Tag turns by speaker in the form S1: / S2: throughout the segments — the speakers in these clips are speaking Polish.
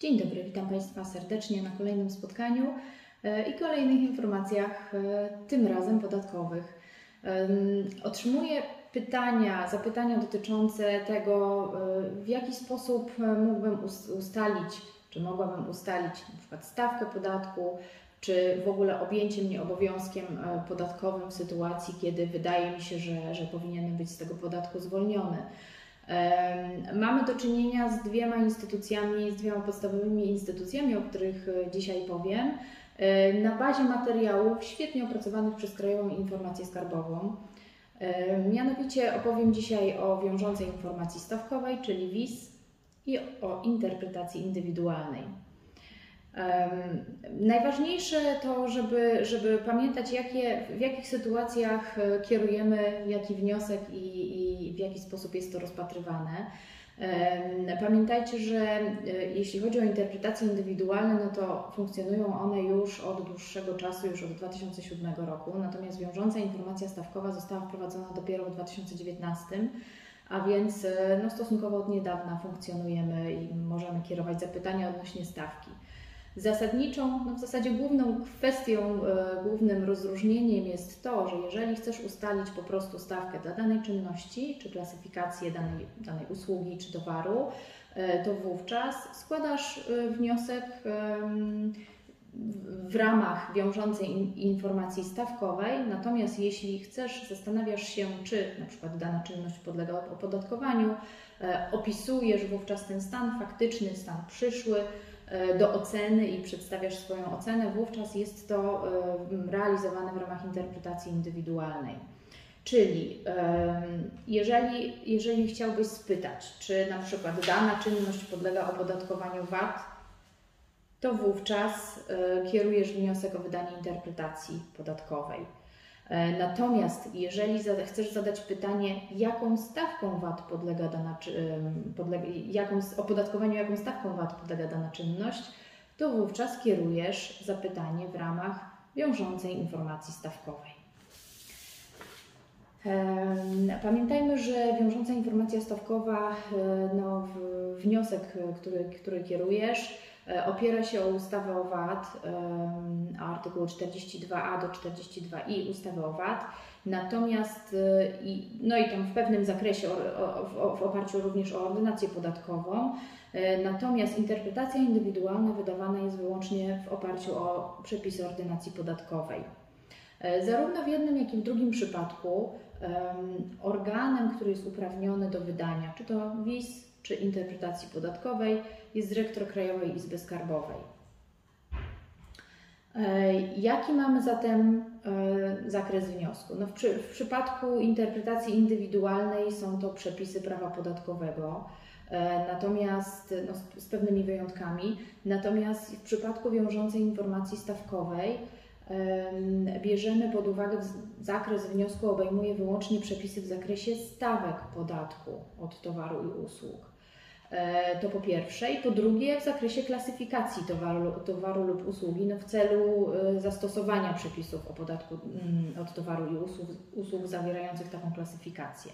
S1: Dzień dobry, witam Państwa serdecznie na kolejnym spotkaniu e, i kolejnych informacjach, e, tym razem podatkowych. Otrzymuję pytania, zapytania dotyczące tego, e, w jaki sposób mógłbym ustalić, czy mogłabym ustalić przykład stawkę podatku, czy w ogóle objęcie mnie obowiązkiem podatkowym w sytuacji, kiedy wydaje mi się, że, że powinienem być z tego podatku zwolniony. Mamy do czynienia z dwiema instytucjami, z dwiema podstawowymi instytucjami, o których e, dzisiaj powiem, e, na bazie materiałów świetnie opracowanych przez Krajową Informację Skarbową. Mianowicie opowiem dzisiaj o wiążącej informacji stawkowej, czyli WIS, i o interpretacji indywidualnej. Najważniejsze to, żeby, żeby pamiętać, jakie, w jakich sytuacjach e, kierujemy jaki wniosek i w jaki sposób jest to rozpatrywane. Pamiętajcie, że e, jeśli chodzi o interpretacje indywidualne, no to funkcjonują one już od dłuższego czasu, już od 2007 roku, natomiast wiążąca informacja stawkowa została wprowadzona dopiero w 2019, a więc e, no, stosunkowo od niedawna funkcjonujemy i możemy kierować zapytania odnośnie stawki. Zasadniczą, no w zasadzie główną kwestią, e, głównym rozróżnieniem jest to, że jeżeli chcesz ustalić po prostu stawkę dla danej czynności, czy klasyfikację danej, danej usługi, czy towaru, e, to wówczas składasz e, wniosek w ramach wiążącej informacji stawkowej, natomiast jeśli chcesz, zastanawiasz się, czy na przykład dana czynność podlega opodatkowaniu, opisujesz wówczas ten stan faktyczny, stan przyszły, do oceny i przedstawiasz swoją ocenę, wówczas jest to e, realizowane w ramach interpretacji indywidualnej. Czyli jeżeli, jeżeli chciałbyś spytać, czy na przykład dana czynność podlega opodatkowaniu VAT, to wówczas e, kierujesz wniosek o wydanie interpretacji podatkowej. E, natomiast jeżeli chcesz zadać pytanie, jaką stawką VAT podlega dana, podlega, jaką, opodatkowaniu jaką stawką VAT podlega dana czynność, to wówczas kierujesz zapytanie w ramach wiążącej informacji stawkowej. Pamiętajmy, że wiążąca informacja stawkowa, e, no, wniosek, który, który kierujesz, opiera się o ustawę o VAT, artykuł 42a do 42i ustawy o VAT. Natomiast, e, no i tam w pewnym zakresie, w oparciu również o ordynację podatkową, e, natomiast interpretacja indywidualna wydawana jest wyłącznie w oparciu o przepisy ordynacji podatkowej. Zarówno w jednym, jak i w drugim przypadku organem, który jest uprawniony do wydania, czy to WIS, czy interpretacji podatkowej jest dyrektor Krajowej Izby Skarbowej. E, jaki mamy zatem e, zakres wniosku? No w, przy, w przypadku interpretacji indywidualnej są to przepisy prawa podatkowego, e, natomiast no, z, z pewnymi wyjątkami. Natomiast w przypadku wiążącej informacji stawkowej bierzemy pod uwagę zakres wniosku obejmuje wyłącznie przepisy w zakresie stawek podatku od towaru i usług. E, to po pierwsze. I po drugie, w zakresie klasyfikacji towaru, towaru lub usługi no w celu e, zastosowania przepisów o podatku mm, od towaru i usług, usług zawierających taką klasyfikację.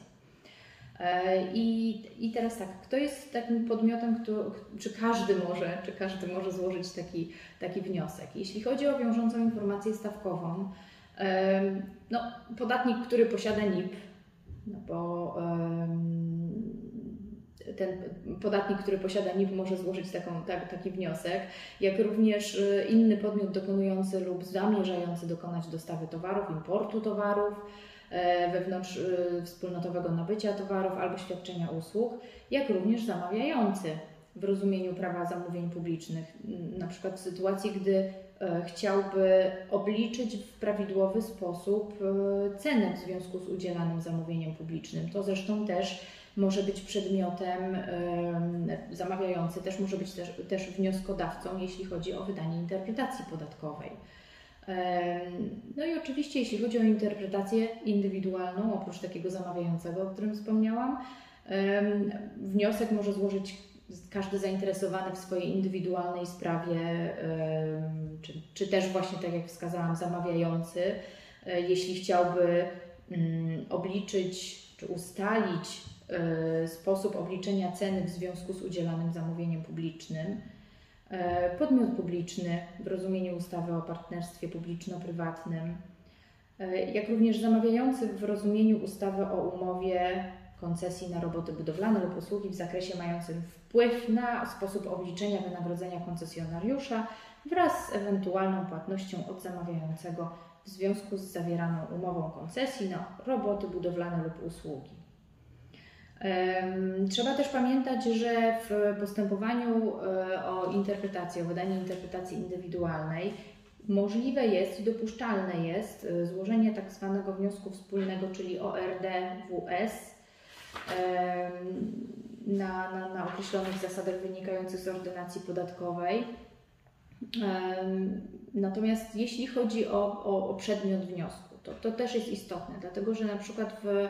S1: E, I, I teraz tak, kto jest takim podmiotem, kto, czy każdy może, czy każdy może złożyć taki, taki wniosek? Jeśli chodzi o wiążącą informację stawkową, no, podatnik, który posiada NIP, no bo ten podatnik, który posiada NIP może złożyć taką, tak, taki wniosek, jak również y, inny podmiot dokonujący lub zamierzający dokonać dostawy towarów, importu towarów, wewnątrz y, wspólnotowego nabycia towarów albo świadczenia usług, jak również zamawiający w rozumieniu prawa zamówień publicznych, na przykład w sytuacji, gdy e, chciałby obliczyć w prawidłowy sposób e, cenę w związku z udzielanym zamówieniem publicznym. To zresztą też może być przedmiotem zamawiający, też może być też, też wnioskodawcą, jeśli chodzi o wydanie interpretacji podatkowej. No i oczywiście, jeśli chodzi o interpretację indywidualną, oprócz takiego zamawiającego, o którym wspomniałam, wniosek może złożyć każdy zainteresowany w swojej indywidualnej sprawie, czy, czy też właśnie tak jak wskazałam, zamawiający, e, jeśli chciałby mm, obliczyć czy ustalić E, sposób obliczenia ceny w związku z udzielanym zamówieniem publicznym. E, podmiot publiczny w rozumieniu ustawy o partnerstwie publiczno-prywatnym, e, jak również zamawiający w rozumieniu ustawy o umowie koncesji na roboty budowlane lub usługi w zakresie mającym wpływ na sposób obliczenia wynagrodzenia koncesjonariusza wraz z ewentualną płatnością od zamawiającego w związku z zawieraną umową koncesji na roboty budowlane lub usługi. Trzeba też pamiętać, że w postępowaniu e, o interpretację, o wydanie interpretacji indywidualnej możliwe jest i dopuszczalne jest e, złożenie tak zwanego wniosku wspólnego, czyli ORD-WS na, na, na określonych zasadach wynikających z ordynacji podatkowej. Natomiast jeśli chodzi o, o, o przedmiot wniosku, to, to też jest istotne, dlatego że na przykład w,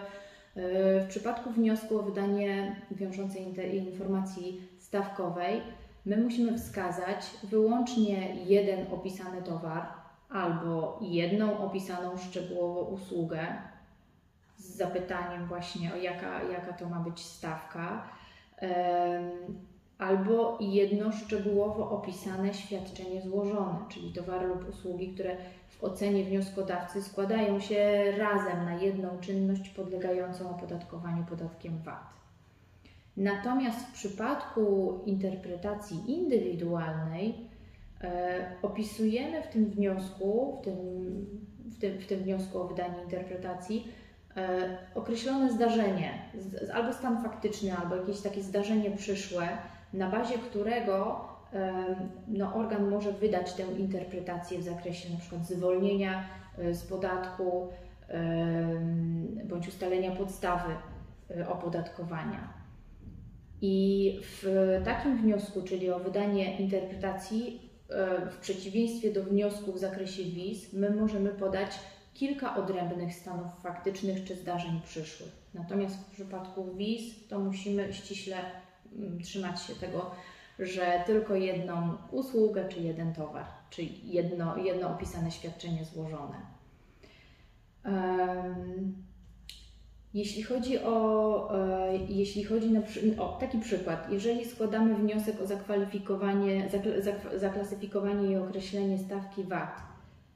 S1: w przypadku wniosku o wydanie wiążącej informacji stawkowej, my musimy wskazać wyłącznie jeden opisany towar albo jedną opisaną szczegółowo usługę z zapytaniem właśnie o jaka, jaka to ma być stawka albo jedno szczegółowo opisane świadczenie złożone, czyli towary lub usługi, które w ocenie wnioskodawcy składają się razem na jedną czynność podlegającą opodatkowaniu podatkiem VAT. Natomiast w przypadku interpretacji indywidualnej e, opisujemy w tym wniosku, w tym, w, tym, w tym wniosku o wydanie interpretacji, e, określone zdarzenie, z, albo stan faktyczny, albo jakieś takie zdarzenie przyszłe, na bazie którego no, organ może wydać tę interpretację w zakresie przykład zwolnienia e, z podatku bądź ustalenia podstawy e, opodatkowania. I w takim wniosku, czyli o wydanie interpretacji, e, w przeciwieństwie do wniosku w zakresie wiz, my możemy podać kilka odrębnych stanów faktycznych czy zdarzeń przyszłych. Natomiast w przypadku wiz to musimy ściśle trzymać się tego, że tylko jedną usługę czy jeden towar, czy jedno, jedno opisane świadczenie złożone. Jeśli chodzi o, e, jeśli chodzi na, o taki przykład, jeżeli składamy wniosek o zakwalifikowanie, zaklasyfikowanie i określenie stawki VAT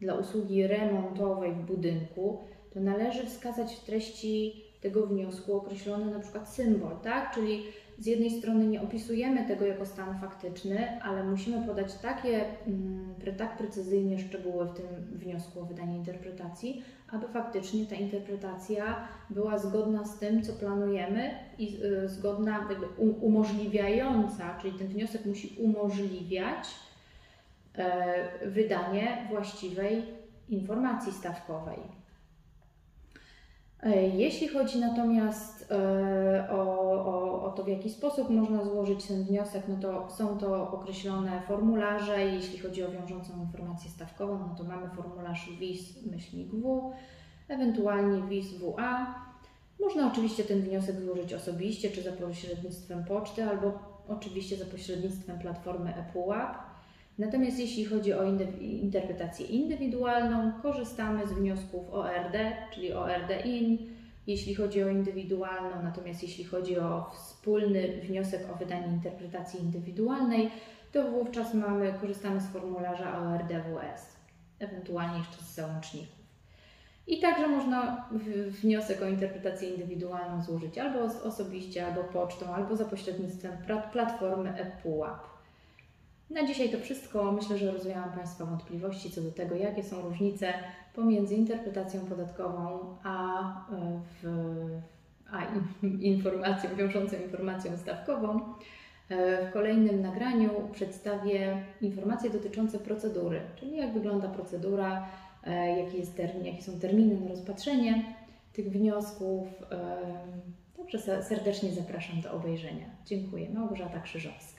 S1: dla usługi remontowej w budynku, to należy wskazać w treści tego wniosku określony na przykład symbol, tak? Czyli z jednej strony nie opisujemy tego jako stan faktyczny, ale musimy podać takie, mm, tak precyzyjnie szczegóły w tym wniosku o wydanie interpretacji, aby faktycznie ta interpretacja była zgodna z tym, co planujemy i y, zgodna, umożliwiająca, czyli ten wniosek musi umożliwiać e, wydanie właściwej informacji stawkowej. E, jeśli chodzi natomiast e, o, o, o, to, w jaki sposób można złożyć ten wniosek, no to są to określone formularze. Jeśli chodzi o wiążącą informację stawkową, no to mamy formularz WIS-W, ewentualnie WIS-WA. Można oczywiście ten wniosek złożyć osobiście, czy za pośrednictwem poczty, albo oczywiście za pośrednictwem platformy ePUAP. Natomiast jeśli chodzi o interpretację indywidualną, korzystamy z wniosków ORD, czyli ORD-IN, jeśli chodzi o indywidualną, natomiast jeśli chodzi o wspólny wniosek o wydanie interpretacji indywidualnej, to wówczas mamy, korzystamy z formularza ORD-WS, ewentualnie jeszcze z załączników. I także można wniosek o interpretację indywidualną złożyć albo osobiście, albo pocztą, albo za pośrednictwem platformy ePUAP. Na dzisiaj to wszystko. Myślę, że rozwiałam Państwa wątpliwości co do tego, jakie są różnice pomiędzy interpretacją podatkową a, w, a informacją, wiążącą informacją stawkową. W kolejnym nagraniu przedstawię informacje dotyczące procedury, czyli jak wygląda procedura, jaki jest termin, jakie są terminy na rozpatrzenie tych wniosków. Dobrze, serdecznie zapraszam do obejrzenia. Dziękuję. Małgorzata Krzyżowska.